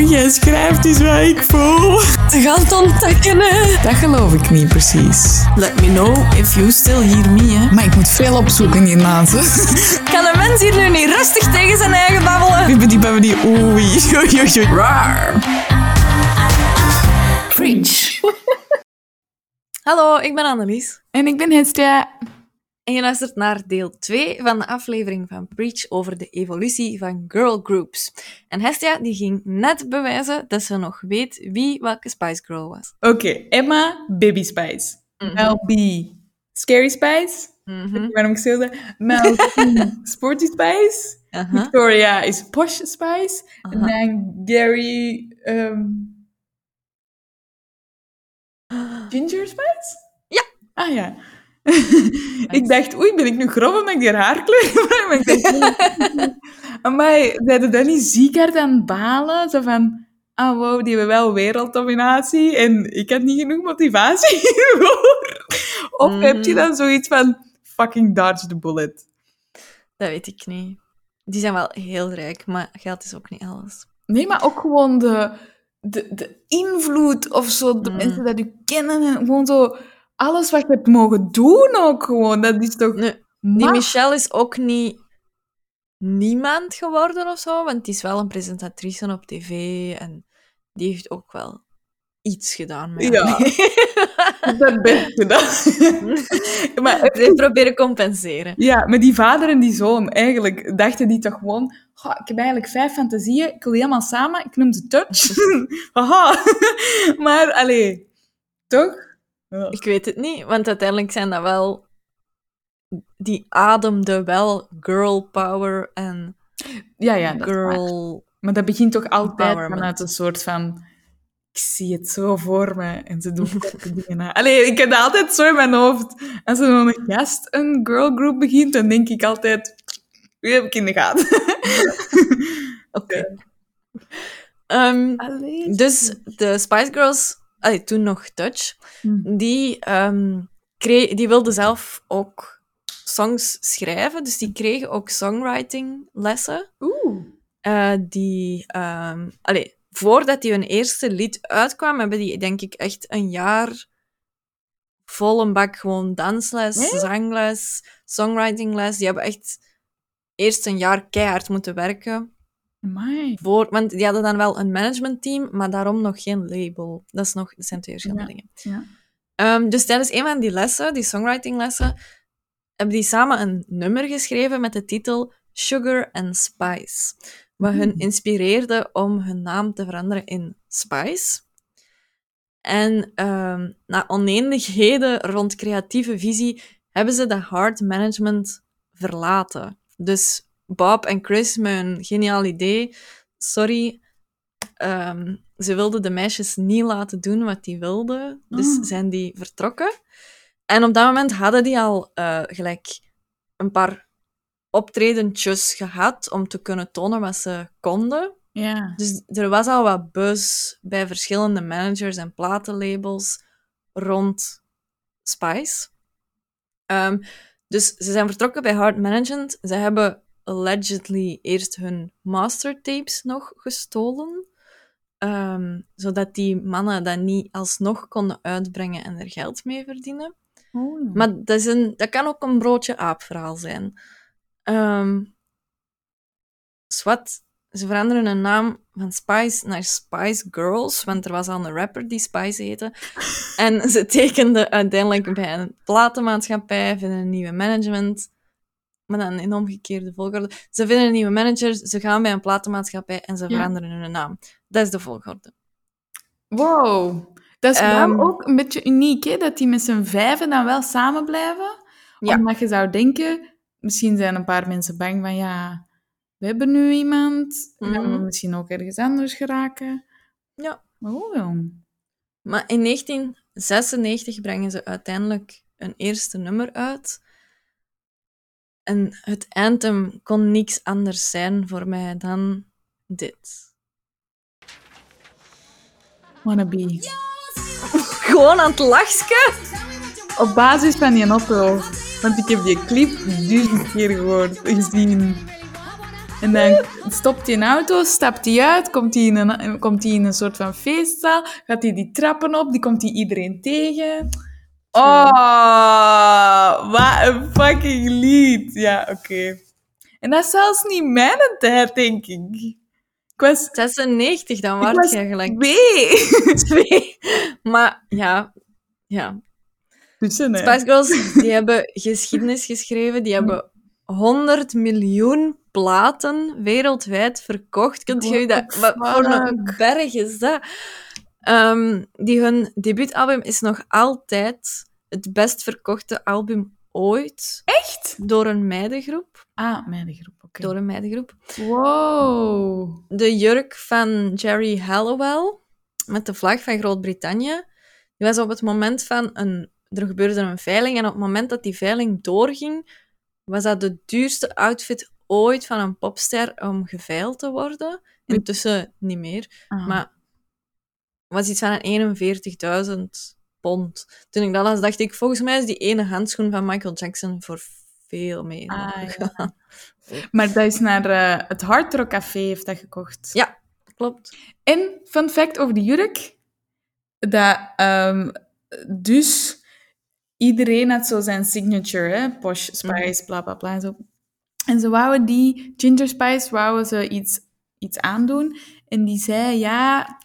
Wat jij schrijft is wat ik voel. Te gaan ontdekken, hè. Dat geloof ik niet precies. Let me know if you still hear me, hè. Maar ik moet veel opzoeken hiernaast. Kan een mens hier nu niet rustig tegen zijn eigen babbelen? Bibbidi babbidi oei. Oei, oei, oei. Raar. Preach. Hallo, ik ben Annelies. En ik ben Hestia. En je luistert naar deel 2 van de aflevering van Preach over de evolutie van girl groups. En Hestia die ging net bewijzen dat ze nog weet wie welke Spice Girl was. Oké, Emma, Baby Spice. Mel B, Scary Spice. Mhm. Waarom ik dat? Mel Sporty Spice. Aha. Victoria is Posh Spice. En Aha. dan Gary... ehm, Ginger Spice? Ja. Ah ja. ik dacht, oei, ben ik nu grof omdat ik die haarkleur heb? Maar ik dacht, Amai, zeiden dat niet ziek hard aan het balen? Zo van, ah wow, die hebben wel werelddominatie en ik had niet genoeg motivatie hiervoor. Of heb je Mhm. dan zoiets van, fucking dodge the bullet? Dat weet ik niet. Die zijn wel heel rijk, maar geld is ook niet alles. Nee, maar ook gewoon de, de, de invloed of zo, de Mm. mensen dat u kennen en gewoon zo alles wat je hebt mogen doen ook gewoon. Dat is toch... Nee, die? Michelle is ook niet niemand geworden of zo, want die is wel een presentatrice op tv en die heeft ook wel iets gedaan. Met Ja. Dat best gedaan. maar heeft proberen compenseren. Ja, met die vader en die zoon, eigenlijk dachten die toch gewoon... "Goh, ik heb eigenlijk vijf fantasieën, ik wil die allemaal samen, ik noem ze touch. Haha. maar, allee, toch? Ja. Ik weet het niet, want uiteindelijk zijn dat wel... Die ademde wel girl power en Ja, ja, dat is waar. girl... Maar dat begint toch altijd vanuit een soort van... Ik zie het zo voor me en ze doen korte dingen na. Allee, ik heb dat altijd zo in mijn hoofd. Als er dan een gast een girlgroup begint, dan denk ik altijd... Wie heb ik in de gaten? Oké. Ehm, dus de Spice Girls, allee, toen nog Dutch, Hm. die, kree- die wilden zelf ook songs schrijven. Dus die kregen ook songwriting lessen. Oeh. Eh, die, allee, voordat die hun eerste lied uitkwam, hebben die denk ik echt een jaar vol een bak gewoon dansles, zangles, songwritingles. Die hebben echt eerst een jaar keihard moeten werken. Amai. Voor, want die hadden dan wel een managementteam, maar daarom nog geen label. Dat, is nog, dat zijn twee verschillende Ja. dingen. Ja. Ehm, dus tijdens een van die lessen, die songwritinglessen, hebben die samen een nummer geschreven met de titel Sugar and Spice. Wat hun Mm. inspireerde om hun naam te veranderen in Spice. En ehm, na oneenigheden rond creatieve visie hebben ze de hard management verlaten. Dus Bob en Chris met een geniaal idee. Sorry, ehm, ze wilden de meisjes niet laten doen wat die wilden. Dus Ah. zijn die vertrokken. En op dat moment hadden die al eh, gelijk een paar optredentjes gehad om te kunnen tonen wat ze konden. Ja. Dus er was al wat buzz bij verschillende managers en platenlabels rond Spice. Ehm, dus ze zijn vertrokken bij Hard Management. Ze hebben allegedly eerst hun mastertapes nog gestolen. ehm, zodat die mannen dat niet alsnog konden uitbrengen en er geld mee verdienen. Oh. Maar dat, is een, dat kan ook een broodje aap-verhaal zijn. Ehm zwart, ze veranderen hun naam van Spice naar Spice Girls, want er was al een rapper die Spice heette. en ze tekenden uiteindelijk bij een platenmaatschappij, vinden een nieuwe management. Maar dan in omgekeerde volgorde. Ze vinden een nieuwe manager, ze gaan bij een platenmaatschappij en ze Ja. veranderen hun naam. Dat is de volgorde. Wow. Dat is Ehm, ook een beetje uniek, hè? Dat die met z'n vijven dan wel samen blijven. Ja. Omdat je zou denken, misschien zijn een paar mensen bang van, ja, we hebben nu iemand, dan gaan we Mhm. misschien ook ergens anders geraken. Ja. Oh, ja. Maar in 1996 brengen ze uiteindelijk een eerste nummer uit. En het anthem kon niks anders zijn voor mij dan dit. Wannabe. Gewoon aan het lachske. Op basis van die auto. Want ik heb die clip duizend keer gehoord, gezien. En dan stopt hij een auto, stapt hij uit, komt hij in een, komt hij in een soort van feestzaal, gaat hij die trappen op, die komt hij iedereen tegen. Oh, wat een fucking lied. Ja, oké. En dat is zelfs niet mijn tijd, denk ik. Ik was 96, dan was je gelijk twee. twee. Maar ja, ja. Tussen, hè. Spice Girls, die hebben geschiedenis geschreven. Die hebben 100 miljoen platen wereldwijd verkocht. Kunt je dat... Wat voor een berg is dat? Ehm, die hun debuutalbum is nog altijd het best verkochte album ooit. Echt? Door een meidengroep. Ah, mijn groep, oké. Door een meidengroep. Wow. de jurk van Jerry Hallowell met de vlag van Groot-Brittannië. Die was op het moment van een... Er gebeurde een veiling en op het moment dat die veiling doorging, was dat de duurste outfit ooit van een popster om geveild te worden. Intussen niet meer. Ah. Maar was iets van een 41.000 pond. Toen ik dat las, dacht ik, volgens mij is die ene handschoen van Michael Jackson voor veel meer. Ah. Maar dat is naar eh, het Hard Rock Café heeft dat gekocht. Ja, klopt. En fun fact over die jurk. Dat, ehm, dus iedereen had zo zijn signature, hè? Posh Spice, bla bla bla. en Zo. En ze wouden die, Ginger Spice, wouden ze iets, iets aandoen. En die zei, ja,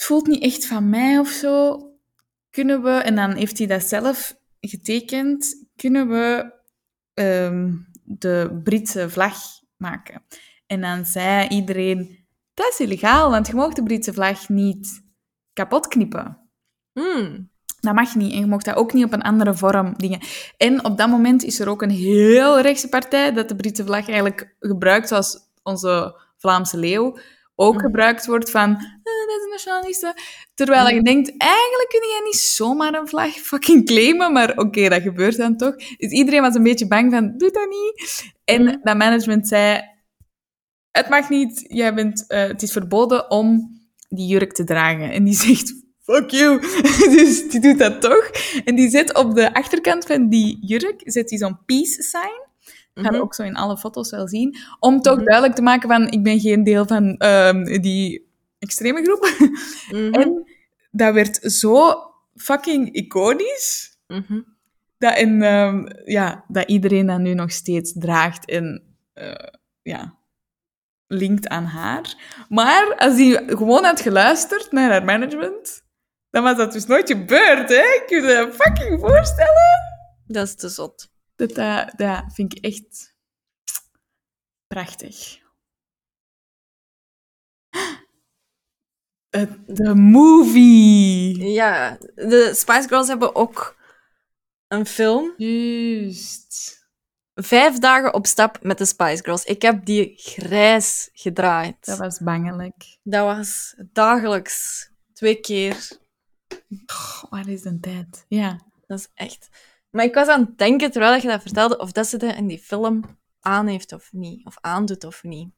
het voelt niet echt van mij of zo. Kunnen we, en dan heeft hij dat zelf getekend, kunnen we ehm, de Britse vlag maken. En dan zei iedereen, dat is illegaal, want je mag de Britse vlag niet kapot knippen. Hmm. Dat mag niet. En je mocht dat ook niet op een andere vorm dingen. En op dat moment is er ook een heel rechtse partij dat de Britse vlag eigenlijk gebruikt zoals onze Vlaamse leeuw ook Mhm. gebruikt wordt van eh, dat is nationalisten. Terwijl je Mhm. denkt, eigenlijk kun jij niet zomaar een vlag fucking claimen, maar oké, dat gebeurt dan toch. Dus iedereen was een beetje bang van, doe dat niet. En Mhm. dat management zei, het mag niet, jij bent, eh, het is verboden om die jurk te dragen. En die zegt, fuck you. dus die doet dat toch. En die zet op de achterkant van die jurk, zet hij zo'n peace sign. Dat gaan we Mhm. ook zo in alle foto's wel zien. Om toch Mhm. duidelijk te maken van, ik ben geen deel van ehm, die extreme groep. Mhm. En dat werd zo fucking iconisch. Dat, en, ehm, ja, dat iedereen dat nu nog steeds draagt en eh, ja, linkt aan haar. Maar als hij gewoon had geluisterd naar haar management, dan was dat dus nooit gebeurd. Hè? Kun je je dat fucking voorstellen? Dat is te zot. Dat, dat, dat vind ik echt prachtig. De movie. Ja, de Spice Girls hebben ook een film. Juist. Vijf dagen op stap met de Spice Girls. Ik heb die grijs gedraaid. Dat was bangelijk. Dat was dagelijks. Twee keer. Goh, waar is de tijd? Ja. Dat is echt... Maar ik was aan het denken, terwijl je dat vertelde, of dat ze dat in die film aan heeft of niet. Of aandoet of niet.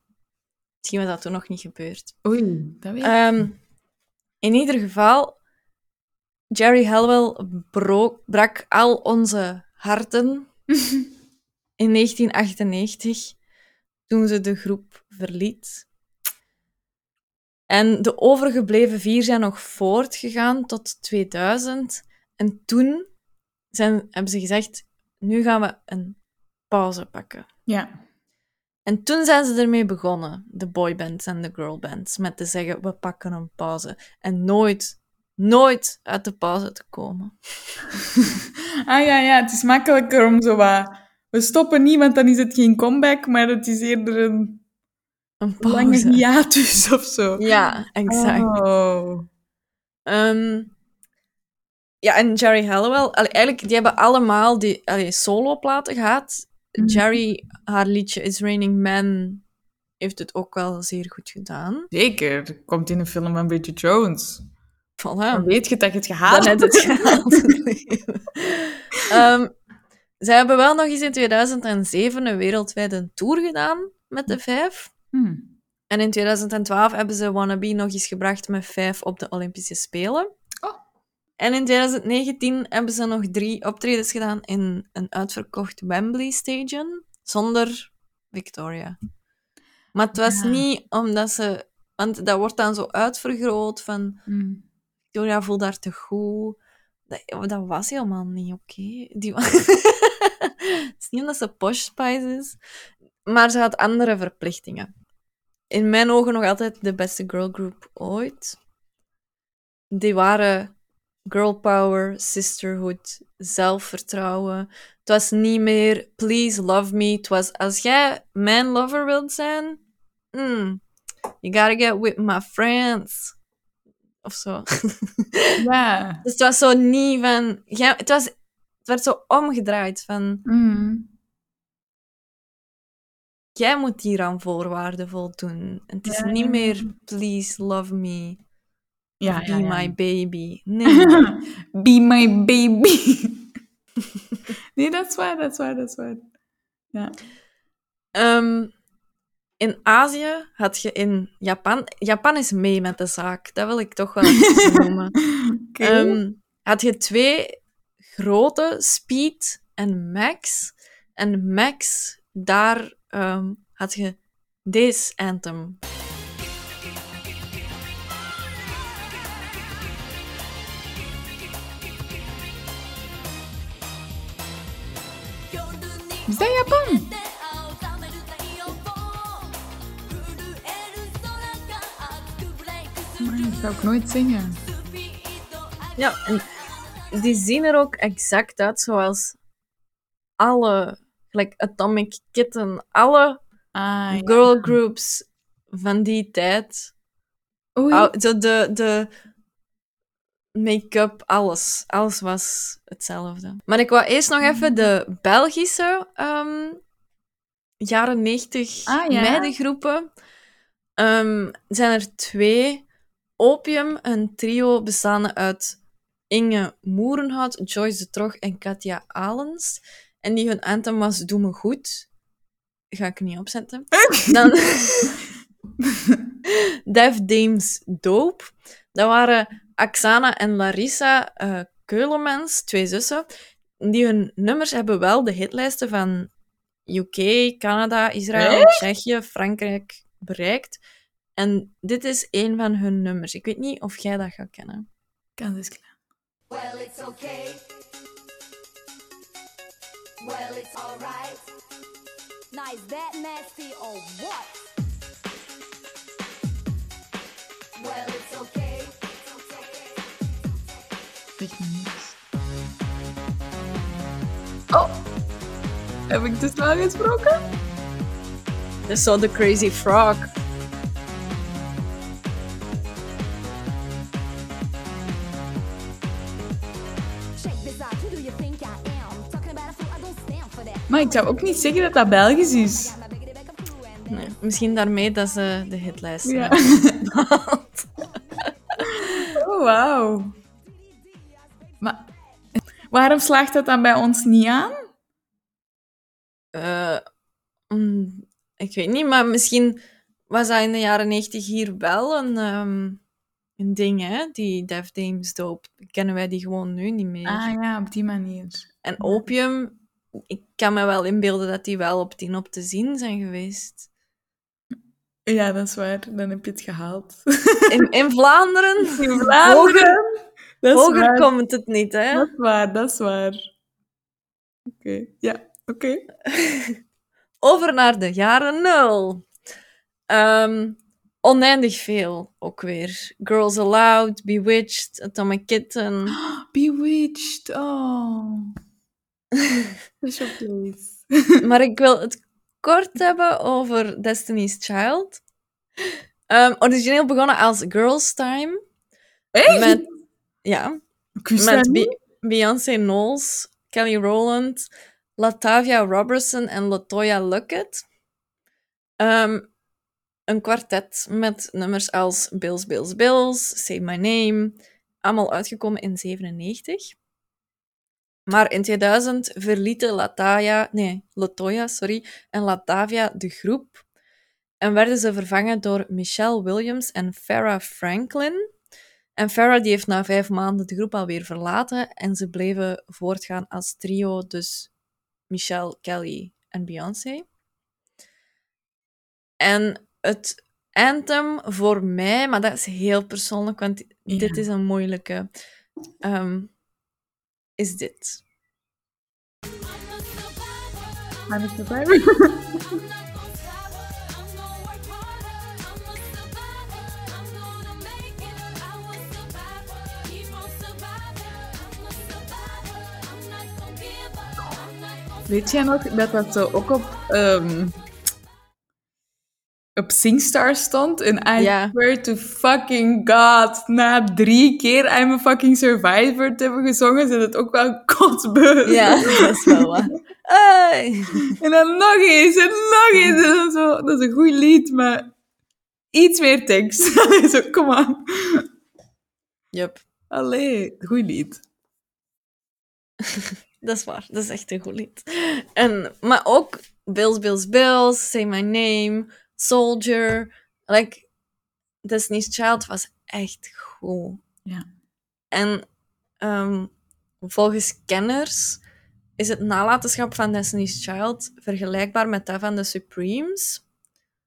Misschien was dat toen nog niet gebeurd. Oei, dat weet ik. Ehm, in ieder geval, Jerry Hallowell bro- brak al onze harten in 1998, toen ze de groep verliet. En de overgebleven vier zijn nog voortgegaan tot 2000. En toen zijn, hebben ze gezegd, nu gaan we een pauze pakken. Ja. En toen zijn ze ermee begonnen, de boybands en de girlbands, met te zeggen, we pakken een pauze. En nooit, nooit uit de pauze te komen. Ah ja, ja, het is makkelijker om zo wat... We stoppen niet, want dan is het geen comeback, maar het is eerder een Een lange pauze. hiatus of zo. Ja, exact. Oh. Ehm, ja, en Jerry Hallowell, allee, eigenlijk, die hebben allemaal die soloplaten gehad. Mhm. Jerry, haar liedje It's Raining Men, heeft het ook wel zeer goed gedaan. Zeker. Komt in een film van Bridget Jones. Dan Voilà. weet je dat je het gehaald Dan hebt. het gehaald. Zij hebben wel nog eens in 2007 een wereldwijde tour gedaan met de vijf. Hmm. En in 2012 hebben ze Wannabe nog eens gebracht met vijf op de Olympische Spelen. En in 2019 hebben ze nog drie optredens gedaan in een uitverkocht Wembley Stadion, zonder Victoria. Maar het was Ja. niet omdat ze... Want dat wordt dan zo uitvergroot van... Mm. Victoria voelt daar te goed. Dat, dat was helemaal niet oké. Die... het is niet omdat ze posh spice is. Maar ze had andere verplichtingen. In mijn ogen nog altijd de beste girlgroup ooit. Die waren girl power, sisterhood, zelfvertrouwen. Het was niet meer please love me. Het was als jij mijn lover wilt zijn, mm, you gotta get with my friends. Of zo. Ja. Dus het was zo niet van... Ja, het, was, het werd zo omgedraaid van... Mm. Jij moet hier aan voorwaarden voldoen. En het is Ja, niet meer please love me. Ja, of ja, be ja. my baby. Nee. Be my baby. nee, dat is waar, dat is waar, dat is waar. Ja. Ehm, in Azië had je in Japan... Japan is mee met de zaak. Dat wil ik toch wel noemen. Oké. Ehm, had je twee grote, Speed en Max. En Max, daar ehm, had je deze anthem. Japan? Maar dat zou ik nooit zingen. Ja, en die zien er ook exact uit zoals alle, gelijk Atomic Kitten, alle Ah, ja. girlgroups van die tijd. Oei. De, de make-up, alles. Alles was hetzelfde. Maar ik wou eerst nog even de Belgische ehm, jaren 90 Ah, ja? meidengroepen. Ehm, zijn er twee. Opium, een trio bestaande uit Inge Moerenhout, Joyce de Trog en Katja Alens. En die hun anthem was Doe me goed. Ga ik niet opzetten. Dan... Def Dames Dope. Dat waren Axana en Larissa eh Keulemans, twee zussen. Die hun nummers hebben wel de hitlijsten van UK, Canada, Israël, Tsjechië, Frankrijk bereikt. En dit is een van hun nummers. Ik weet niet of jij dat gaat kennen. Kan dus klaar. Well, it's okay. Well, it's alright. Now, is that nasty or what? Well, it's okay. Niks. Oh! Heb ik dus wel gesproken? Dat is zo The Crazy Frog. Maar ik zou ook niet zeggen dat dat Belgisch is. Nee, misschien daarmee dat ze de hitlijst Ja. hebben. Oh, wauw. Maar waarom slaagt dat dan bij ons niet aan? Eh, mm, ik weet niet, maar misschien was dat in de jaren 90 hier wel een, ehm, een ding, hè? Die Def Dames doop. Kennen wij die gewoon nu niet meer. Ah ja, op die manier. En opium, ik kan me wel inbeelden dat die wel op tien op te zien zijn geweest. Ja, dat is waar. Dan heb je het gehaald. In, in Vlaanderen, In Vlaanderen. Hoger komt het niet, hè? Dat is waar, dat is waar. Oké, ja, oké. Over naar de jaren nul. Ehm, oneindig veel, ook weer. Girls Aloud, Bewitched, Atomic Kitten. Bewitched, oh. Place. maar ik wil het kort hebben over Destiny's Child. Ehm, origineel begonnen als Girls Time. Met, ja, met. Be- Beyoncé Knowles, Kelly Rowland, Latavia Robertson en Latoya Luckett. Ehm, een kwartet met nummers als Bills, Bills, Bills, Say My Name, allemaal uitgekomen in 97. Maar in 2000 verlieten Lataya, nee, Latoya sorry, en Latavia de groep en werden ze vervangen door Michelle Williams en Farrah Franklin. En Farrah die heeft na vijf maanden de groep alweer verlaten en ze bleven voortgaan als trio, dus Michelle, Kelly en Beyoncé. En het anthem voor mij, maar dat is heel persoonlijk, want Ja. dit is een moeilijke, ehm, is dit. I'm a survivor. Weet jij nog dat dat zo ook op, ehm, op Singstar stond? En I Ja. swear to fucking god, na drie keer I'm a fucking survivor te hebben gezongen, zijn het ook wel kotsbeu. Ja, dat is wel waar. En dan nog eens, en nog eens. En dan zo, dat is een goed lied, maar iets meer tekst. Zo, kom aan. Yup, Allee, goed lied. dat is waar. Dat is echt een goed lied. En, maar ook Bills, Bills, Bills, Say My Name, Soldier. Like, Destiny's Child was echt goed. Ja. En ehm, volgens kenners is het nalatenschap van Destiny's Child vergelijkbaar met dat van de Supremes.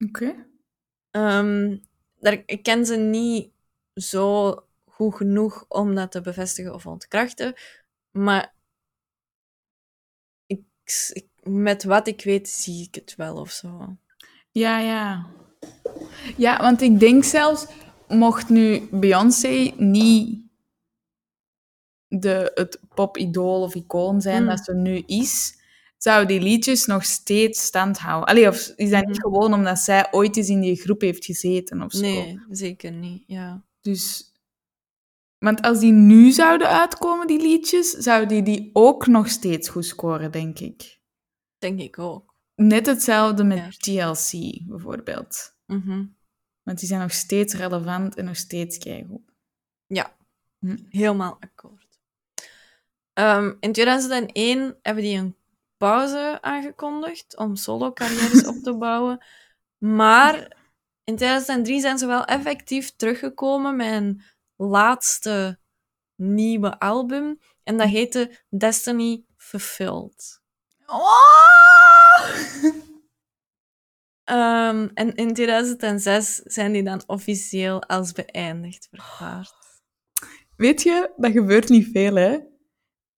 Oké. Ehm, daar, ik ken ze niet zo goed genoeg om dat te bevestigen of ontkrachten. Maar ik, met wat ik weet, zie ik het wel of zo. Ja, ja. Ja, want ik denk zelfs, mocht nu Beyoncé niet de, het pop-idool of icoon zijn Mm. dat ze nu is, zou die liedjes nog steeds stand houden. Allee, of is dat niet Mhm. gewoon omdat zij ooit eens in die groep heeft gezeten of zo? Nee, zeker niet. Ja. Dus... Want als die nu zouden uitkomen, die liedjes, zouden die die ook nog steeds goed scoren, denk ik. Denk ik ook. Net hetzelfde met Ja. TLC, bijvoorbeeld. Mhm. Want die zijn nog steeds relevant en nog steeds keigoed. Ja, Hm. helemaal akkoord. Ehm, in 2001 hebben die een pauze aangekondigd om solo-carrières op te bouwen. Maar in 2003 zijn ze wel effectief teruggekomen met een laatste nieuwe album. En dat heette Destiny Fulfilled. Ehm, en in 2006 zijn die dan officieel als beëindigd verklaard. Weet je, dat gebeurt niet veel, hè?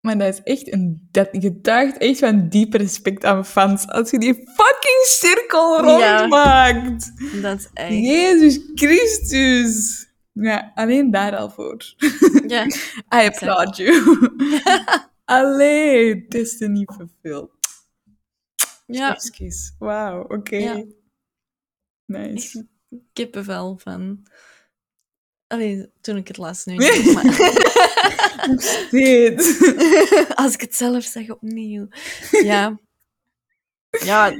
Maar dat is echt een... Dat getuigt echt van diep respect aan fans. Als je die fucking cirkel Ja. rondmaakt. Dat is echt... Jezus Christus. Ja, alleen daar al voor. Ja, I applaud you. Allee, Destiny fulfilled. ja Excuus. Wauw, oké. Ja. Nice. kippenvel van... Allee, toen ik het las nu. Nee. niet, maar-. Als ik het zelf zeg opnieuw. Ja. Ja.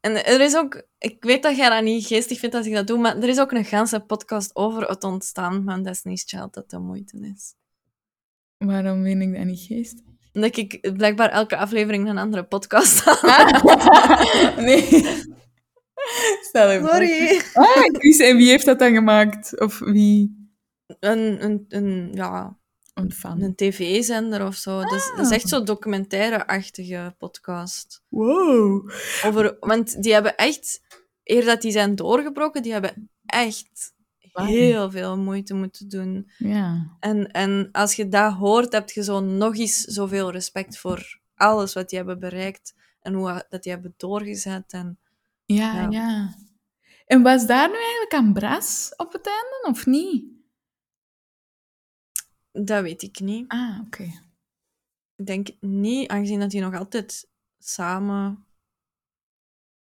En er is ook... Ik weet dat jij dat niet geestig vindt als ik dat doe, maar er is ook een ganse podcast over het ontstaan van Destiny's Child dat de moeite is. Waarom vind ik dat niet geest? Omdat ik blijkbaar elke aflevering een andere podcast had. nee. Stel. Sorry. Ah, Chris, en wie heeft dat dan gemaakt? Of wie? Een, een, een, ja, Een fan. een tv-zender of zo. Dus, dat is echt zo'n documentaire-achtige podcast. Wow. Over, want die hebben echt, eer dat die zijn doorgebroken, die hebben echt heel veel moeite moeten doen. Ja. En, en als je dat hoort, heb je zo nog eens zoveel respect voor alles wat die hebben bereikt en hoe dat die hebben doorgezet. En, Ja, Ja. ja. En was daar nu eigenlijk aan Bras op het einde, of niet? Dat weet ik niet. Ah, oké. Ik denk niet, aangezien dat die nog altijd samen...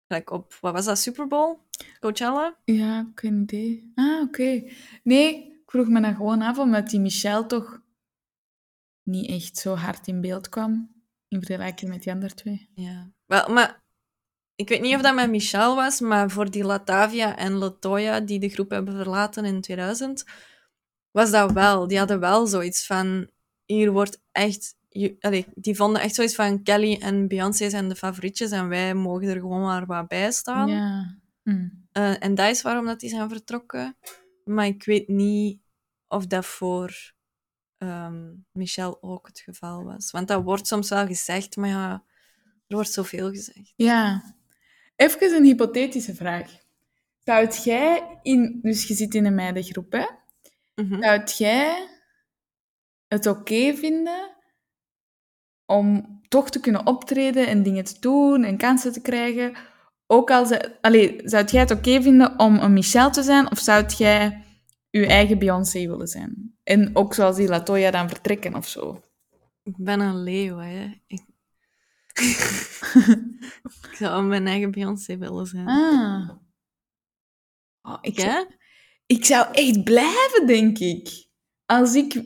Gelijk op, wat was dat, Super Bowl? Coachella? Ja, geen idee. Ah, oké. Nee, ik vroeg me dan gewoon af, omdat die Michelle toch niet echt zo hard in beeld kwam, in vergelijking met die andere twee. Ja. Wel, maar ik weet niet of dat met Michelle was, maar voor die Latavia en Latoya, die de groep hebben verlaten in 2000, was dat wel. Die hadden wel zoiets van, hier wordt echt... je- allee, die vonden echt zoiets van, Kelly en Beyoncé zijn de favorietjes en wij mogen er gewoon maar wat bij staan. Ja. Hm. Eh, en dat is waarom dat die zijn vertrokken. Maar ik weet niet of dat voor ehm, Michelle ook het geval was. Want dat wordt soms wel gezegd, maar ja, er wordt zoveel gezegd. Ja. Even een hypothetische vraag. Zou jij in... Dus je zit in een meidengroep, hè? Mhm. Zou jij het oké vinden om toch te kunnen optreden en dingen te doen en kansen te krijgen? Ook al ze, allee, zou jij het oké vinden om een Michelle te zijn of zou jij je eigen Beyoncé willen zijn? En ook zoals die Latoya dan vertrekken of zo? Ik ben een leeuw, hè. Ik... ik zou mijn eigen Beyoncé willen zijn. Ah. Oh, ik, zou, Jij? Ik zou echt blijven, denk ik. Als ik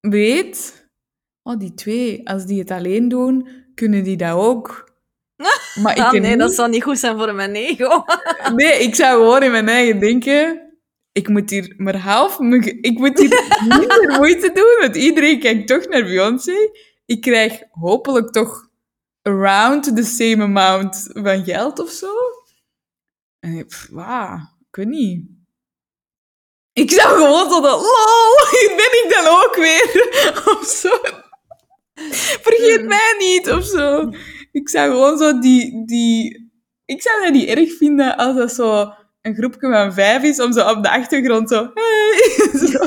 weet... Oh, die twee, als die het alleen doen, kunnen die dat ook. Maar ik Ah, nee, niet- dat zou niet goed zijn voor mijn ego. Nee, ik zou gewoon in mijn eigen denken... Ik moet hier maar half... Ik moet hier minder moeite doen, want iedereen kijkt toch naar Beyoncé. Ik krijg hopelijk toch around the same amount van geld of zo. En ik, pff, wauw, ik weet niet. Ik zou gewoon zo dat... Lol, hier ben ik dan ook weer. Of zo. Vergeet mij niet, of zo. Ik zou gewoon zo die... die ik zou dat niet erg vinden als dat zo een groepje van vijf is, om zo op de achtergrond zo... Hey, zo.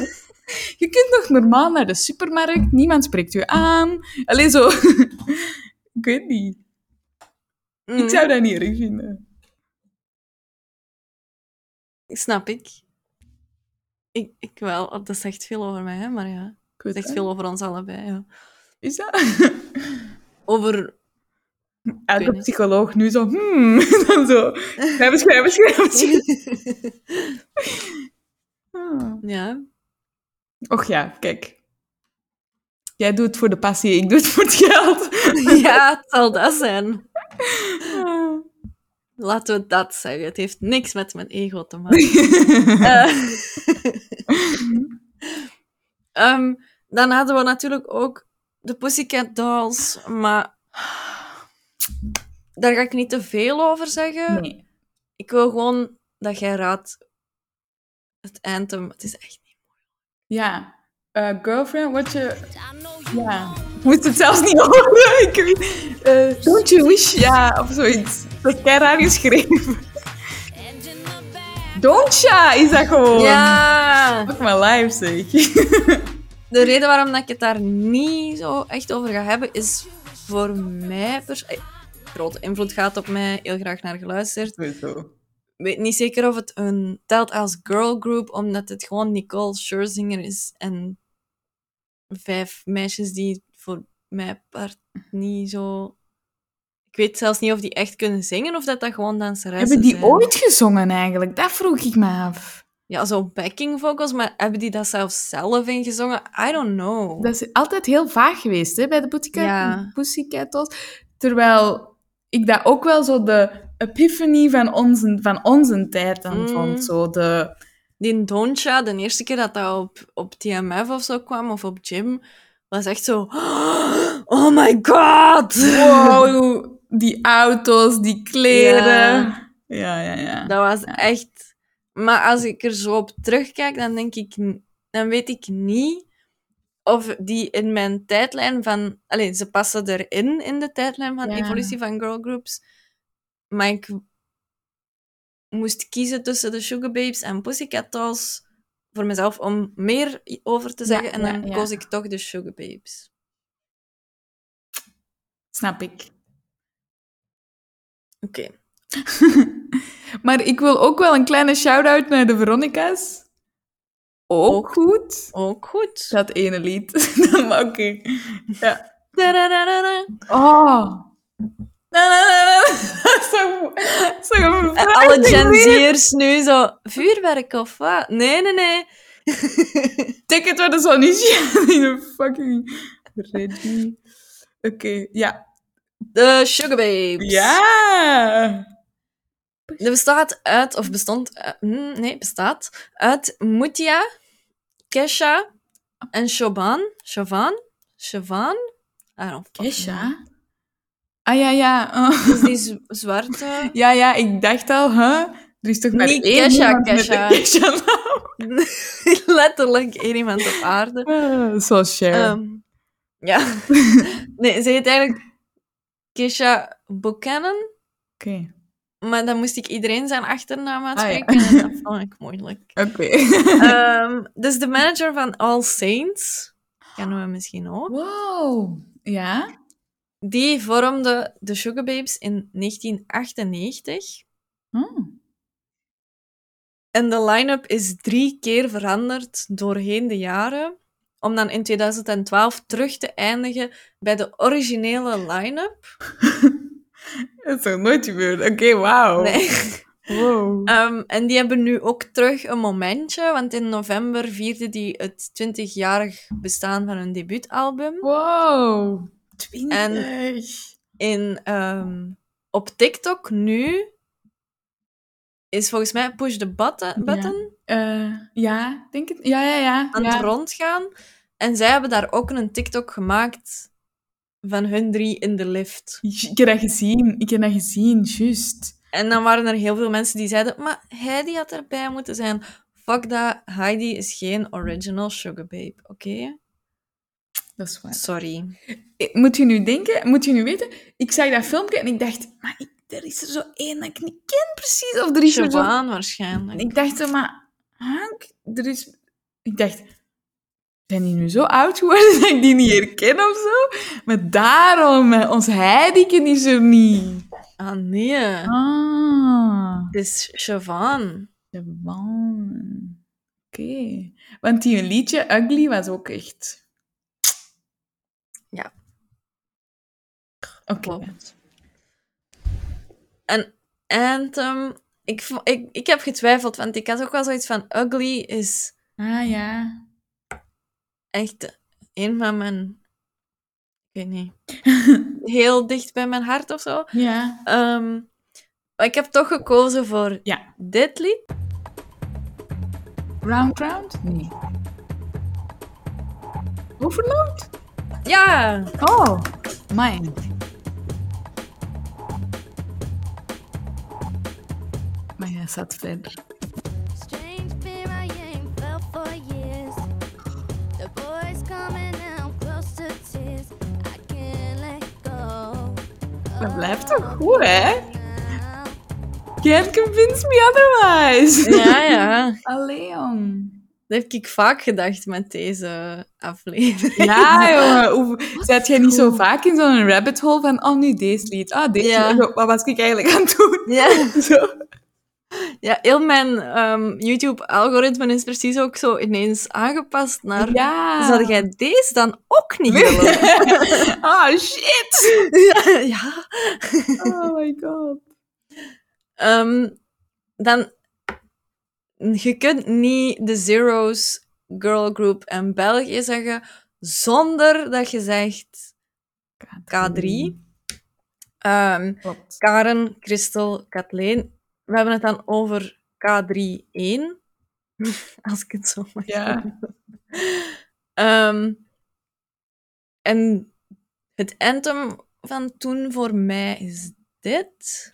Je kunt nog normaal naar de supermarkt, niemand spreekt je aan. Alleen zo... ik weet niet. Mm, Ik zou dat niet erg vinden. Snap ik. Ik. Ik wel, dat zegt veel over mij, hè, maar ja. Ik Dat zegt veel over ons allebei, ja. Is dat? Over... Elke psycholoog nu zo... Hmm, dan zo... Schrijven, schrijven, schrijven. schrijven. Ah. ja. Och ja, kijk. Jij doet het voor de passie, ik doe het voor het geld. ja, het zal dat zijn. Ah. Laten we dat zeggen. Het heeft niks met mijn ego te maken. Eh, ehm, dan hadden we natuurlijk ook de Pussycat Dolls, maar daar ga ik niet te veel over zeggen. Nee. Ik wil gewoon dat jij raadt het anthem. Het is echt niet. Ja. Eh, girlfriend, wat je... Ja. Ik moest het zelfs niet horen. Ik weet... eh, don't you wish... Ja, of zoiets. Dat is raar geschreven. Don't ya, is dat gewoon. Ja! Fuck my life, zeg. De reden waarom dat ik het daar niet zo echt over ga hebben, is voor mij... Grote invloed gaat op mij, heel graag naar geluisterd. Sowieso. weet niet zeker of het een telt als girl group, omdat het gewoon Nicole Scherzinger is en vijf meisjes die voor mij part niet zo... Ik weet zelfs niet of die echt kunnen zingen of dat dat gewoon danseressen Hebben die zijn. ooit gezongen eigenlijk? Dat vroeg ik me af. Ja, zo backing vocals, maar hebben die dat zelfs zelf ingezongen? I don't know. Dat is altijd heel vaag geweest hè, bij de Pussycat, Ja. Pussycat. Terwijl ik dat ook wel zo de epiphany van onze, van onze tijd dan Mm. vond. Zo de... Die Doncha, de eerste keer dat dat op, op TMF of zo kwam, of op Gym, was echt zo... Oh my god! Wow, die auto's, die kleren. Ja. Ja, ja, ja. Dat was echt... Maar als ik er zo op terugkijk, dan denk ik... Dan weet ik niet of die in mijn tijdlijn van... Alleen, ze passen erin, in de tijdlijn van Ja. evolutie van girlgroups. Maar ik moest kiezen tussen de Sugar Babes en Pussycat Dolls voor mezelf om meer over te zeggen. en dan koos ik toch de Sugar Babes. Snap ik. Oké. Maar ik wil ook wel een kleine shout-out naar de Veronica's. Ook, Ook. goed. Ook goed. Dat ene lied. Oké. Ja. Oh. Zo, zo En alle Gen. Z'ers nu zo... Vuurwerk of wat? Nee, nee, nee. Ticket waar de zon is. In fucking ready. Oké, ja. De Sugar Babes. Ja! Dat bestaat uit, of bestond, eh, hmm, nee, bestaat uit Mutia, Kesha en Shoban. Shovan? Shovan? I don't. Kesha? Ah ja, ja. Oh. Dus die zwarte... Ja, ja, ik dacht al, hè? Er is toch maar Niet één Kesha, Kesha. Letterlijk één iemand op aarde. Ah, Zoals Cher. Ehm, ja. nee, ze heet eigenlijk Kesha Buchanan. Oké. Maar dan moest ik iedereen zijn achternaam Ah, ja. uitspreken. En dat vond ik moeilijk. Oké. Ehm, dus de manager van All Saints, kennen we misschien ook, wow. Ja? Die vormde de Sugar Babes in 1998. Hm. En de line-up is drie keer veranderd doorheen de jaren, om dan in 2012 terug te eindigen bij de originele line-up. Dat is nog nooit gebeurd. Oké, wauw. Nee. Wow. Ehm, en die hebben nu ook terug een momentje, want in november vierde die het 20-jarig bestaan van hun debuutalbum. Wow. 20. En- In, ehm, op TikTok nu is volgens mij Push the Button, button Eh, ja, denk het. Ja, ja, ja. aan ja. het rondgaan. En zij hebben daar ook een TikTok gemaakt van hun drie in de lift. Ik heb dat gezien. Ik heb dat gezien, juist. En dan waren er heel veel mensen die zeiden, maar Heidi had erbij moeten zijn. Fuck dat, Heidi is geen original sugar babe, oké? Dat is waar. Sorry. Eh, Moet je nu denken, moet je nu weten, ik zag dat filmpje en ik dacht, maar ik, er is er zo één dat ik niet ken precies. Of er is er zo... Siobhan waarschijnlijk. Ik dacht zo, maar Hank, er is... Ik dacht, zijn die nu zo oud geworden dat ik die niet herken of zo? Maar daarom, eh, ons Heideken is er niet. Ah, nee. Ah, Het is Siobhan. man. Oké. Want die liedje Ugly was ook echt... Ja. Oké. En Anthem... Ik, ik, ik heb getwijfeld, want ik had ook wel zoiets van... Ugly is Ah, ja. echt een van mijn... Ik weet niet. Heel dicht bij mijn hart of zo. Ja. Ehm, maar ik heb toch gekozen voor Ja. dit lied. Round Round? Nee. Overload? Ja! Oh, mine. Let go. Dat blijft toch goed, hè? Can't convince me otherwise. Ja, ja. Allee, jong. Dat heb ik vaak gedacht met deze aflevering. Ja, jongen. Hoe, zat jij niet zo vaak in zo'n rabbit hole van, oh, nu deze lied. Ah, deze Ja. lied. Wat was ik eigenlijk aan het doen? Ja, Zo. Ja heel mijn ehm, YouTube-algoritme is precies ook zo ineens aangepast naar... Ja. Zou jij deze dan ook niet willen? Ah, shit. ja, ja. Oh my god. Ehm, dan... Je kunt niet de Zero's Girl Group en België zeggen zonder dat je zegt K3. Ehm, Klopt. Karen, Christel, Kathleen. We hebben het dan over K3-1. Als ik het zo mag Ja. zeggen. Ehm, en het anthem van toen voor mij is dit.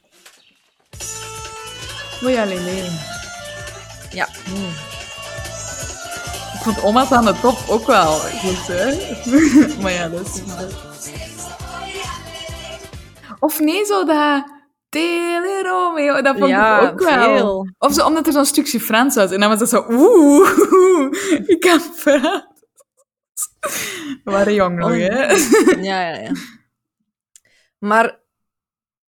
Oei, alleen. Ja. Ik vond oma's aan de top ook wel goed, hè? maar ja, dat is... Of nee, zo dat... Tele Romeo, dat vond Ja, ik ook wel. veel. Of zo, omdat er zo'n stukje Frans was. En dan was dat zo... Oeh, ik kan praten. We waren jong nog, Oh. hè? Ja, ja, ja. Maar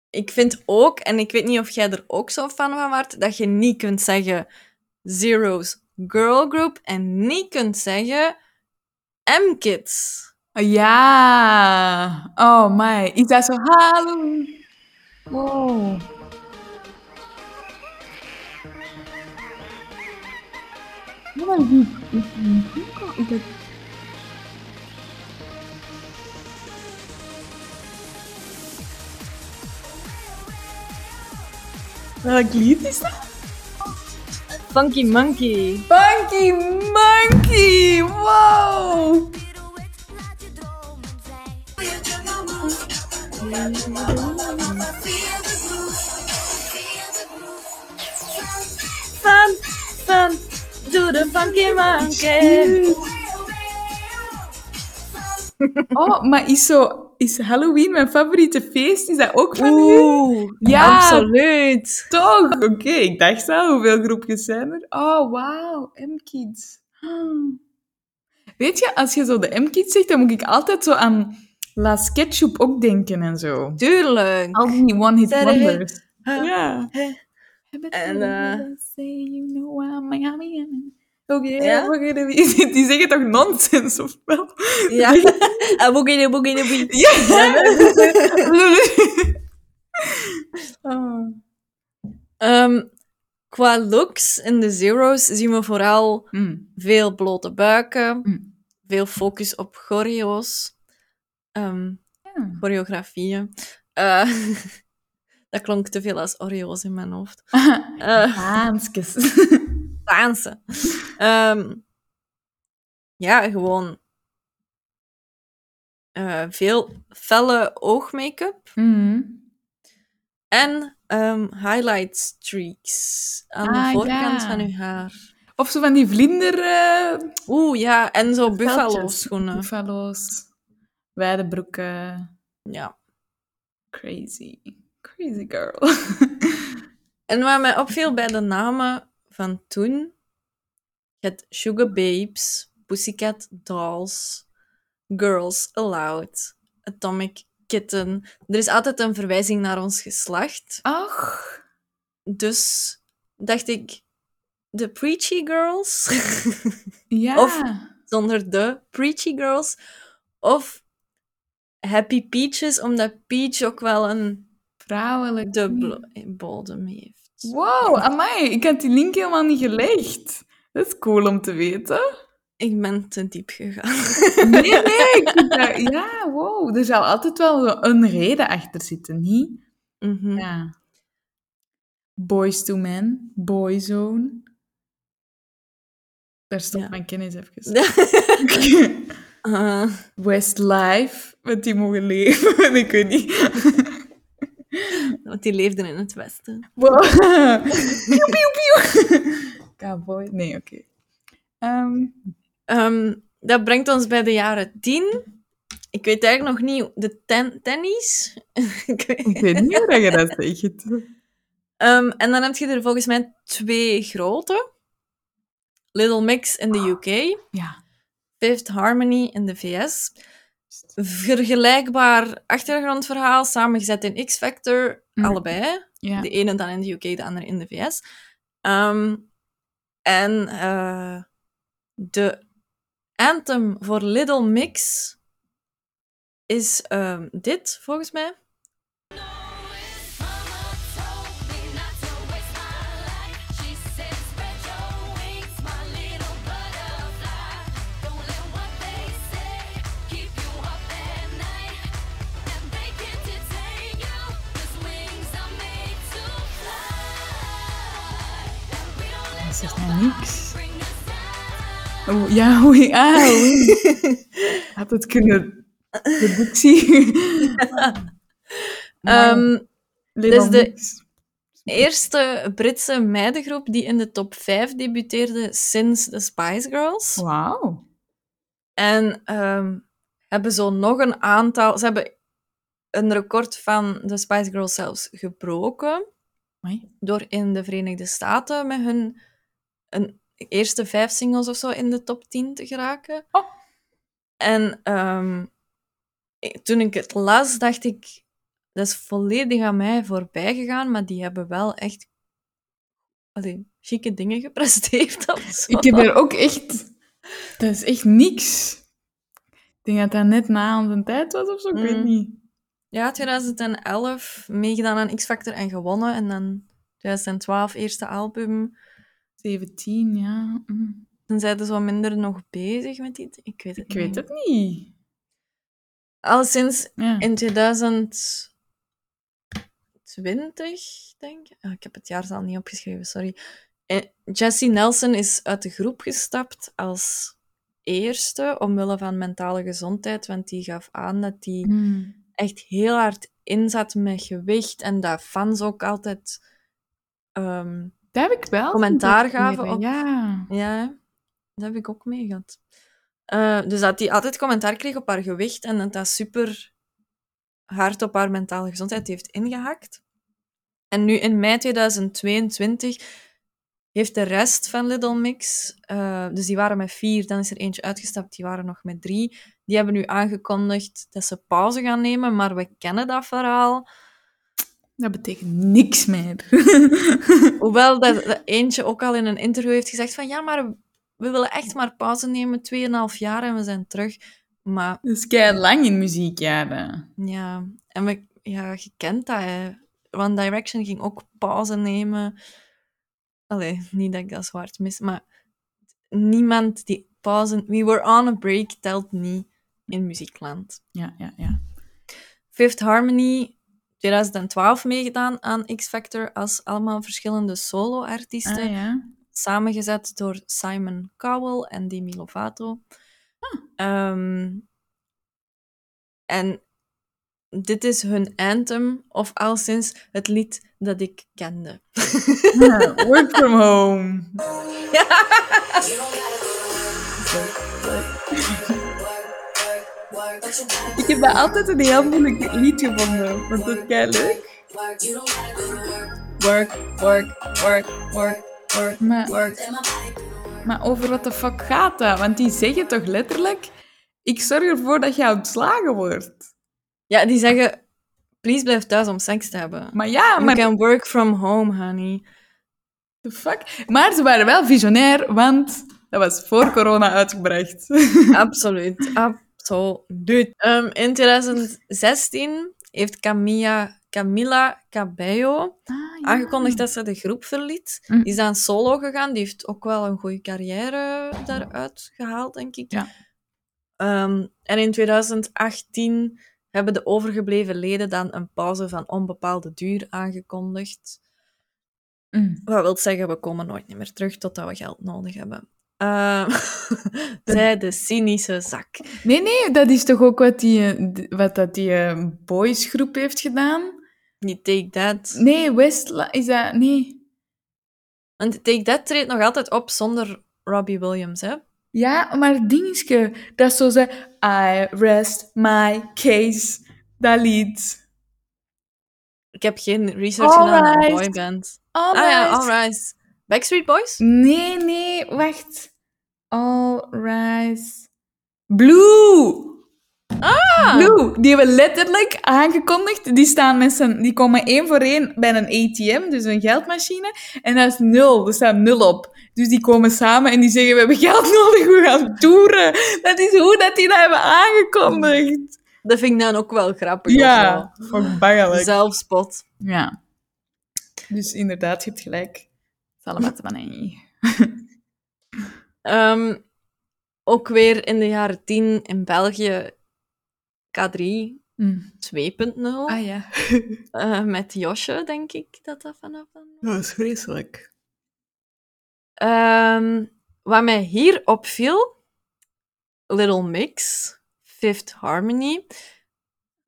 ik vind ook, en ik weet niet of jij er ook zo fan van waart, dat je niet kunt zeggen Zero's Girl Group en niet kunt zeggen M-Kids. Ja. Oh, my. Is dat zo... Hallo. Wow. Ja, maar die... Is dat... Welk lied is dat? Funky Monkey. Funky Monkey! Wow! Fun, fun, do the Funky Monkey. Oh, maar is zo... is Halloween mijn favoriete feest? Is dat ook van u? Oeh, Ja. absoluut. Toch? Oké, ik dacht al, hoeveel groepjes zijn er? Oh, wauw, M-Kids. Weet je, als je zo de M-Kids zegt, dan moet ik altijd zo aan La Sketchup ook denken en zo. Tuurlijk. Al die one-hit er- wonders. Ja. En, eh, Say you know I'm Miami. Oké, die zeggen toch nonsens, of wel? Ja. Ah, boegie, boegie, boegie. Ja! oh. Ehm, qua looks in de Zero's zien we vooral Mm. veel blote buiken, Mm. veel focus op choreo's, Ja. choreografieën. Eh, dat klonk te veel als Oreo's in mijn hoofd. Eh, dansen. Ehm, ja, gewoon eh, veel felle oogmake-up Mm. en ehm, highlight streaks aan Ah, de voorkant ja. van uw haar. Of zo van die vlinder... eh, Oeh, ja, en zo buffalo-schoenen. Buffalo's. Wijde broeken. Ja. Crazy. Crazy girl. En wat mij opviel bij de namen van toen, je hebt Sugar Babes, Pussycat Dolls, Girls Aloud, Atomic Kitten. Er is altijd een verwijzing naar ons geslacht. Ach. Dus dacht ik, de Preachy Girls, Ja. Of- zonder de Preachy Girls, of Happy Peaches, omdat Peach ook wel een Vrouwelijk. dubbele bodem heeft. Wow, amai. Ik had die link helemaal niet gelegd. Dat is cool om te weten. Ik ben te diep gegaan. Nee, nee. ik ja, wow. Er zal altijd wel zo een reden achter zitten, niet? Mhm. Ja. Boys to Men, Boyzone. Daar stopt Ja. mijn kennis even. Eh, Westlife, met die mogen leven. ik weet niet. want die leefden in het westen. Wow. Piu, piu, piu. Cowboy. Nee, oké. Ehm, Ehm, dat brengt ons bij de jaren tien. Ik weet eigenlijk nog niet de ten tennies. Ik weet- ik weet niet hoe dat je dat zegt. Ehm, en dan heb je er volgens mij twee grote. Little Mix in de UK, Ja. Fifth Harmony in de VS. Vergelijkbaar achtergrondverhaal, samengezet in X-Factor, Mm. allebei. De ene dan in de UK, de andere in de VS. Ehm, en eh, de anthem voor Little Mix is ehm, dit, volgens mij. Niks. Oh, ja, oei, ah, oei. Had het kunnen... Productie. Ehm, Little dus de- eerste Britse meidengroep die in de top 5 debuteerde sinds de Spice Girls. Wauw. En ehm, hebben zo nog een aantal... Ze hebben een record van de Spice Girls zelfs gebroken. Door in de Verenigde Staten met hun een, eerste vijf singles of zo in de top 10 te geraken. Oh. En ehm, ik- toen ik het las, dacht ik... Dat is volledig aan mij voorbij gegaan, maar die hebben wel echt allee, chique dingen gepresteerd. Ik heb er ook echt... Dat is echt niks. Ik denk dat dat net na onze tijd was of zo, ik weet Mm. niet. Ja, 2011 meegedaan aan X-Factor en gewonnen. En dan 2012 eerste album. 17, ja. mm. Dan zijn ze zo minder nog bezig met dit. Ik weet het Ik weet niet. het niet. Al sinds Ja. in 2020, denk ik. Ah, ik heb het jaartal niet opgeschreven, sorry. Eh, Jessie Nelson is uit de groep gestapt als eerste omwille van mentale gezondheid, want die gaf aan dat die Mm. echt heel hard inzat met gewicht en dat fans ook altijd ehm, Dat heb ik wel. Commentaar gaven op- Ja. Ja, dat heb ik ook mee gehad. Eh, dus dat hij altijd commentaar kreeg op haar gewicht en dat dat super hard op haar mentale gezondheid heeft ingehakt. En nu in mei 2022 heeft de rest van Little Mix, eh, dus die waren met vier, dan is er eentje uitgestapt, die waren nog met drie. Die hebben nu aangekondigd dat ze pauze gaan nemen, maar we kennen dat verhaal. Dat betekent niks meer. Hoewel dat, dat eentje ook al in een interview heeft gezegd van ja, maar we willen echt maar pauze nemen, 2,5 jaar en we zijn terug. Maar Dat is kei lang in muziekjaren. ja, en we, ja, je kent dat, hè. One Direction ging ook pauze nemen. Allee, niet dat ik dat zwart mis, maar niemand die pauze... We were on a break telt niet in muziekland. Ja, ja, ja. Fifth Harmony, 2012 meegedaan aan X Factor als allemaal verschillende solo-artiesten. Ah, ja. samengezet door Simon Cowell en Demi Lovato. Ehm, en dit is hun anthem, of al sinds het lied dat ik kende. Ja, Work from home. Ik heb dat altijd een heel moeilijk lied gevonden. Want dat is leuk. Work, work, work, work, work, Maar, work. maar over wat de fuck gaat dat? Want die zeggen toch letterlijk... Ik zorg ervoor dat je ontslagen wordt. Ja, die zeggen, please blijf thuis om seks te hebben. Maar ja, You maar... can work from home, honey. The fuck? Maar ze waren wel visionair, want dat was voor corona uitgebracht. Absoluut, absoluut. Ehm, in 2016 heeft Camilla, Camila Cabello aangekondigd dat ze de groep verliet. Mm. Die is aan solo gegaan. Die heeft ook wel een goede carrière daaruit gehaald, denk ik. Ja. Ehm, en in 2018 hebben de overgebleven leden dan een pauze van onbepaalde duur aangekondigd. Mm. Wat wil zeggen, we komen nooit meer terug totdat we geld nodig hebben. Ehm, zij de cynische zak. Nee, nee, dat is toch ook wat die, eh, wat dat die eh, boysgroep heeft gedaan? Niet Take That. Nee, Westla is dat... Nee. Want Take That treedt nog altijd op zonder Robbie Williams, hè? Ja, maar dingetje, dat is zo zei... I rest my case. Dat lied. Ik heb geen research gedaan naar boyband. All Ah ja, right. Alright. Backstreet Boys? Nee, nee, wacht. All right. Blue! Ah! Blue, die hebben letterlijk aangekondigd. Die, staan met z'n, die komen één voor één bij een ATM, dus een geldmachine. En dat is nul, er staat nul op. Dus die komen samen en die zeggen, we hebben geld nodig, we gaan toeren. Dat is hoe dat die dat hebben aangekondigd. Dat vind ik dan ook wel grappig. Ja, ook zo. bangelijk. Zelfspot. Ja. Dus inderdaad, je hebt gelijk. Salamat banani. Ehm, ook weer in de jaren 10 in België K3 Mm. 2.0. Ah ja. Eh, met Josje, denk ik dat dat vanaf dan was. Dat is vreselijk. Ehm, wat mij hier opviel, Little Mix, Fifth Harmony,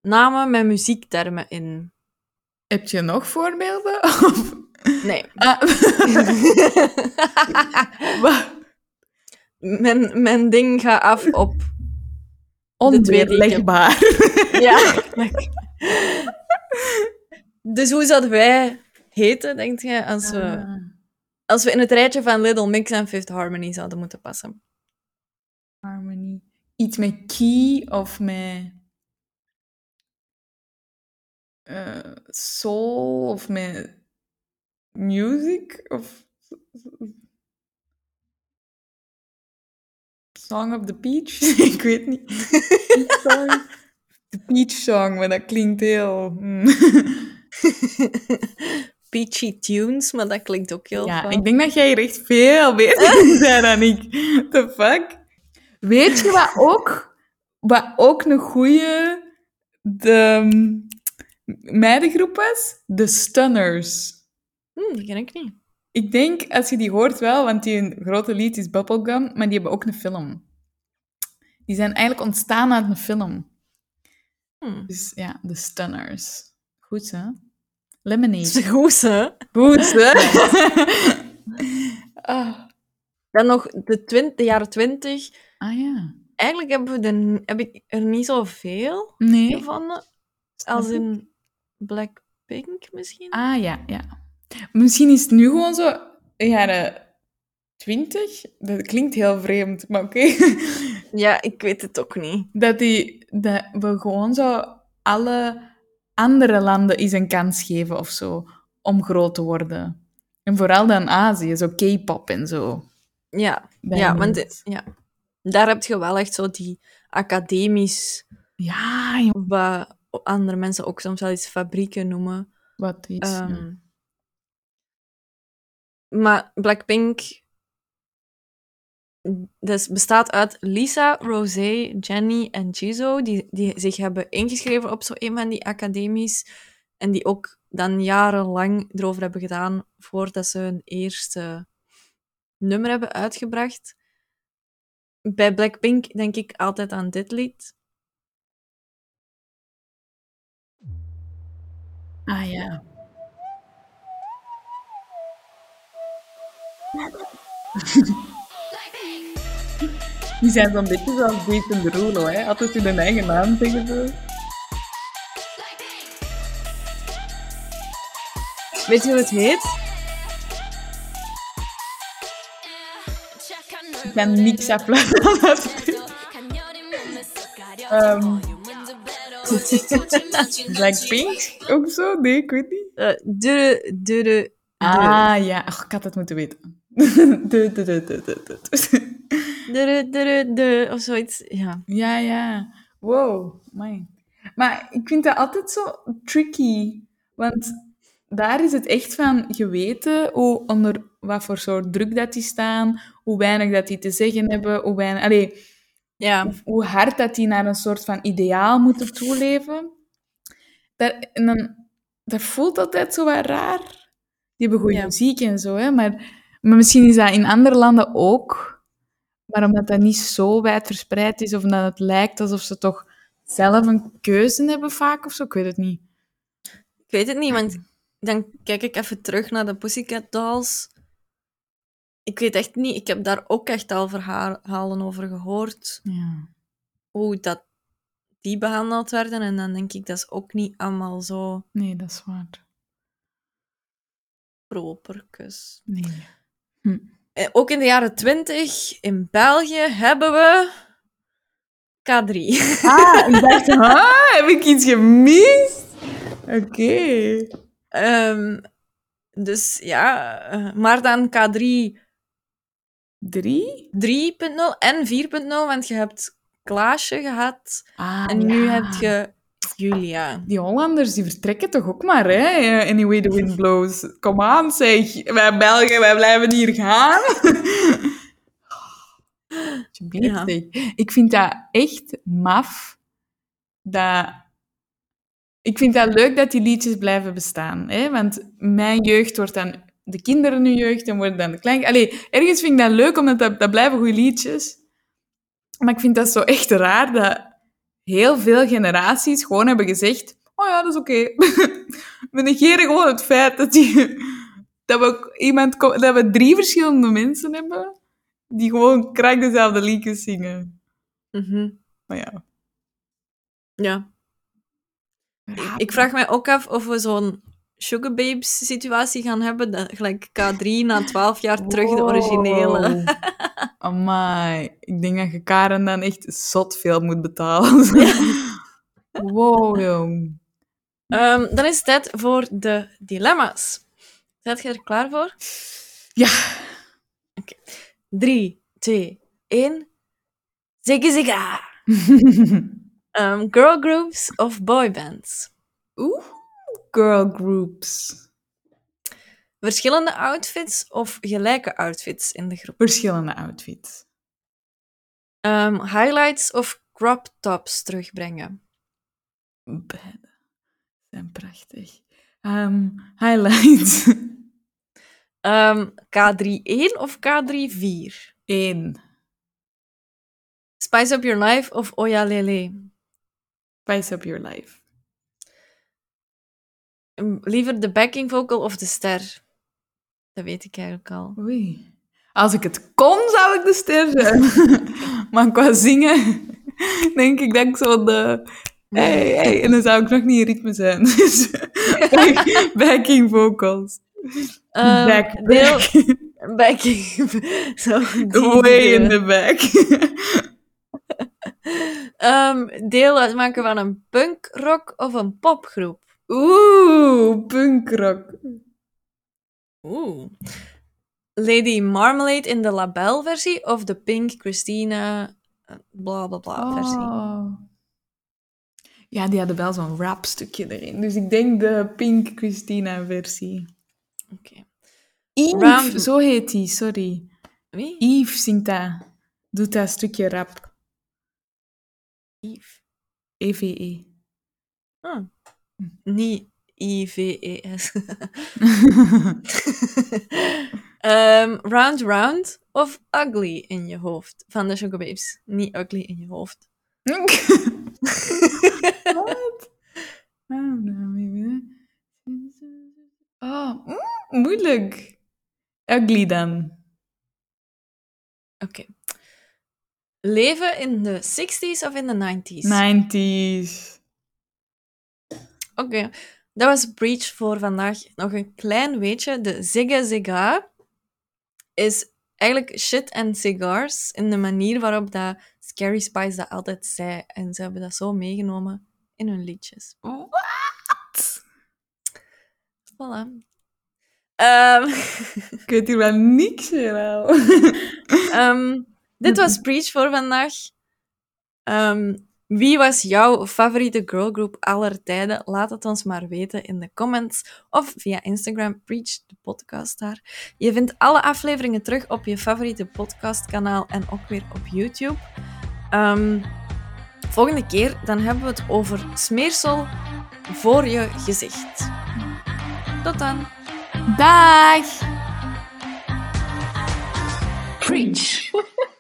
namen met muziektermen in. Heb je nog voorbeelden? Nee. Ah. Mijn, mijn ding gaat af op... Onweerlegbaar. Ja. dus hoe zouden wij heten, denk je, als we, Ah. als we in het rijtje van Little Mix en Fifth Harmony zouden moeten passen? Harmony. Iets met key of met eh, soul of met music of Song of the Peach? Ik weet niet. Peach song. De Peach Song, maar dat klinkt heel... mm. Peachy Tunes, maar dat klinkt ook heel Ja, fun. ik denk dat jij hier echt veel beter bent dan ik. The fuck? Weet je wat ook, wat ook een goede de meidengroep was? De Stunners. Hm, die ken ik niet. Ik denk, als je die hoort wel, want die een grote lied is Bubblegum, maar die hebben ook een film. Die zijn eigenlijk ontstaan uit een film. Hm. Dus ja, de Stunners. Goed, hè? Lemonade. goed, hè? Goed, hè? ah. Dan nog de, twint, de jaren twintig. ah ja. Eigenlijk hebben we er, heb ik er niet zoveel Nee. gevonden. Als in Blackpink misschien? Ah, ja, ja. Misschien is het nu gewoon zo, jaren twintig. Dat klinkt heel vreemd, maar oké. Ja, ik weet het ook niet. dat, die, dat we gewoon zo alle andere landen eens een kans geven of zo, om groot te worden. En vooral dan Azië, zo K-pop en zo. Ja, ja, want het- ja. daar heb je wel echt zo die academisch, Ja, joh, wat andere mensen ook soms wel eens fabrieken noemen. wat iets. ja. Maar Blackpink dus bestaat uit Lisa, Rosé, Jenny en Jisoo, die, die zich hebben ingeschreven op zo een van die academies en die ook dan jarenlang erover hebben gedaan voordat ze hun eerste nummer hebben uitgebracht. Bij Blackpink denk ik altijd aan dit lied. Ah ja. Die zijn zo'n beetje zoals Jason Derulo, hè? Altijd hun eigen naam zeggen zo. Weet je hoe het heet? Ik kan niks afluisteren. Ehm, Blackpink? Ook zo? Nee, ik weet niet. Uh, de, de, de, Ah ja, ik had het moeten weten. De, de, de, de, de, de. de, de, de, de, of zoiets. Ja. Ja, ja. Wow, my. Maar ik vind dat altijd zo tricky. Want daar is het echt van geweten hoe onder wat voor soort druk dat die staan, hoe weinig dat die te zeggen hebben, hoe, weinig, allee, Ja. hoe, hoe hard dat die naar een soort van ideaal moeten toeleven. Dat, en dan, dat voelt altijd zo wat raar. Die hebben goede Ja. muziek en zo, hè, maar, maar misschien is dat in andere landen ook. Maar omdat dat niet zo wijd verspreid is, of dat het lijkt alsof ze toch zelf een keuze hebben vaak of zo, ik weet het niet. Ik weet het niet, want dan kijk ik even terug naar de Pussycat Dolls. Ik weet echt niet, ik heb daar ook echt al verhalen over gehoord, Ja. hoe dat die behandeld werden. En dan denk ik, dat is ook niet allemaal zo Nee, dat is waar. properkes. Nee. Eh, Ook in de jaren twintig in België hebben we K3. Ah, ik dacht, heb ik iets gemist? Oké. Ehm, dus ja, eh, maar dan K3 Drie? 3.0 en 4.0, want je hebt Klaasje gehad Ah, en nu ja. heb je Julia. Die Hollanders, die vertrekken toch ook maar, hè? Anyway, the wind blows. Kom aan, zeg. Wij Belgen, wij blijven hier gaan. Ja. Ik vind dat echt maf. Dat... Ik vind dat leuk dat die liedjes blijven bestaan. Hè? Want mijn jeugd wordt dan de kinderen hun jeugd en worden dan de klein... Allee, ergens vind ik dat leuk, omdat dat, dat blijven goede liedjes. Maar ik vind dat zo echt raar dat heel veel generaties gewoon hebben gezegd: Oh ja, dat is oké. we negeren gewoon het feit dat, die, dat, we iemand, dat we drie verschillende mensen hebben die gewoon krak dezelfde liedjes zingen. Mhm. Maar ja. Ja. Ik vraag mij ook af of we zo'n Sugar Babes situatie gaan hebben, dat, gelijk K3 na 12 jaar terug de originele. Amai. Ik denk dat je Karen dan echt zot veel moet betalen. wow, jong. Ehm, dan is het tijd voor de dilemma's. Zet je er klaar voor? Ja. 3, 2, 1. Ziggy zigga. Ehm, girl groups of boy bands? Oeh, girl groups. Verschillende outfits of gelijke outfits in de groep? Verschillende outfits. Ehm, highlights of crop tops terugbrengen? Beide zijn prachtig. Ehm, highlights. Ehm, K3-1 of K3-4? Eén. Spice Up Your Life of Oya Lele? Spice up your life. Ehm, Liever de backing vocal of de ster? Dat weet ik eigenlijk al. Oei. Als ik het kon, zou ik de ster zijn. maar qua zingen denk ik dat ik zo de Hey, hey. En dan zou ik nog niet in ritme zijn. Dus back- backing vocals. Ehm, back, deel, back. backing. Zo, Way in the back. Ehm, deel uitmaken van een punkrock of een popgroep. Oeh, punkrock. Oeh. Lady Marmalade in de labelversie of de Pink Christina eh, bla bla bla versie. Oh. Ja, die hadden wel zo'n rap stukje erin. Dus ik denk de Pink Christina versie. Oké. Round- zo heet die, sorry. Wie? Yves zingt dat. Doet dat stukje rap. EVE. Ah. Niet I-V-E-S. Ehm, round Round of Ugly in je hoofd van de Sugar Babes. Niet Ugly in je hoofd. Wat? Oh, nou. Oh, mm, moeilijk. Ugly dan. Oké. Leven in de 60s of in de 90s? 90s. Oké, dat was Breach voor vandaag. Nog een klein weetje. De Zigga Zigga is eigenlijk shit and cigars in de manier waarop dat Scary Spice dat altijd zei. En ze hebben dat zo meegenomen in hun liedjes. Wat? Voilà. Ehm, Ik weet hier wel niks meer ehm, dit was Breach voor vandaag. Ehm, wie was jouw favoriete girlgroup aller tijden? Laat het ons maar weten in de comments of via Instagram, Preach de podcast daar. Je vindt alle afleveringen terug op je favoriete podcastkanaal en ook weer op YouTube. Ehm, volgende keer dan hebben we het over smeersel voor je gezicht. Tot dan! Dag! Preach.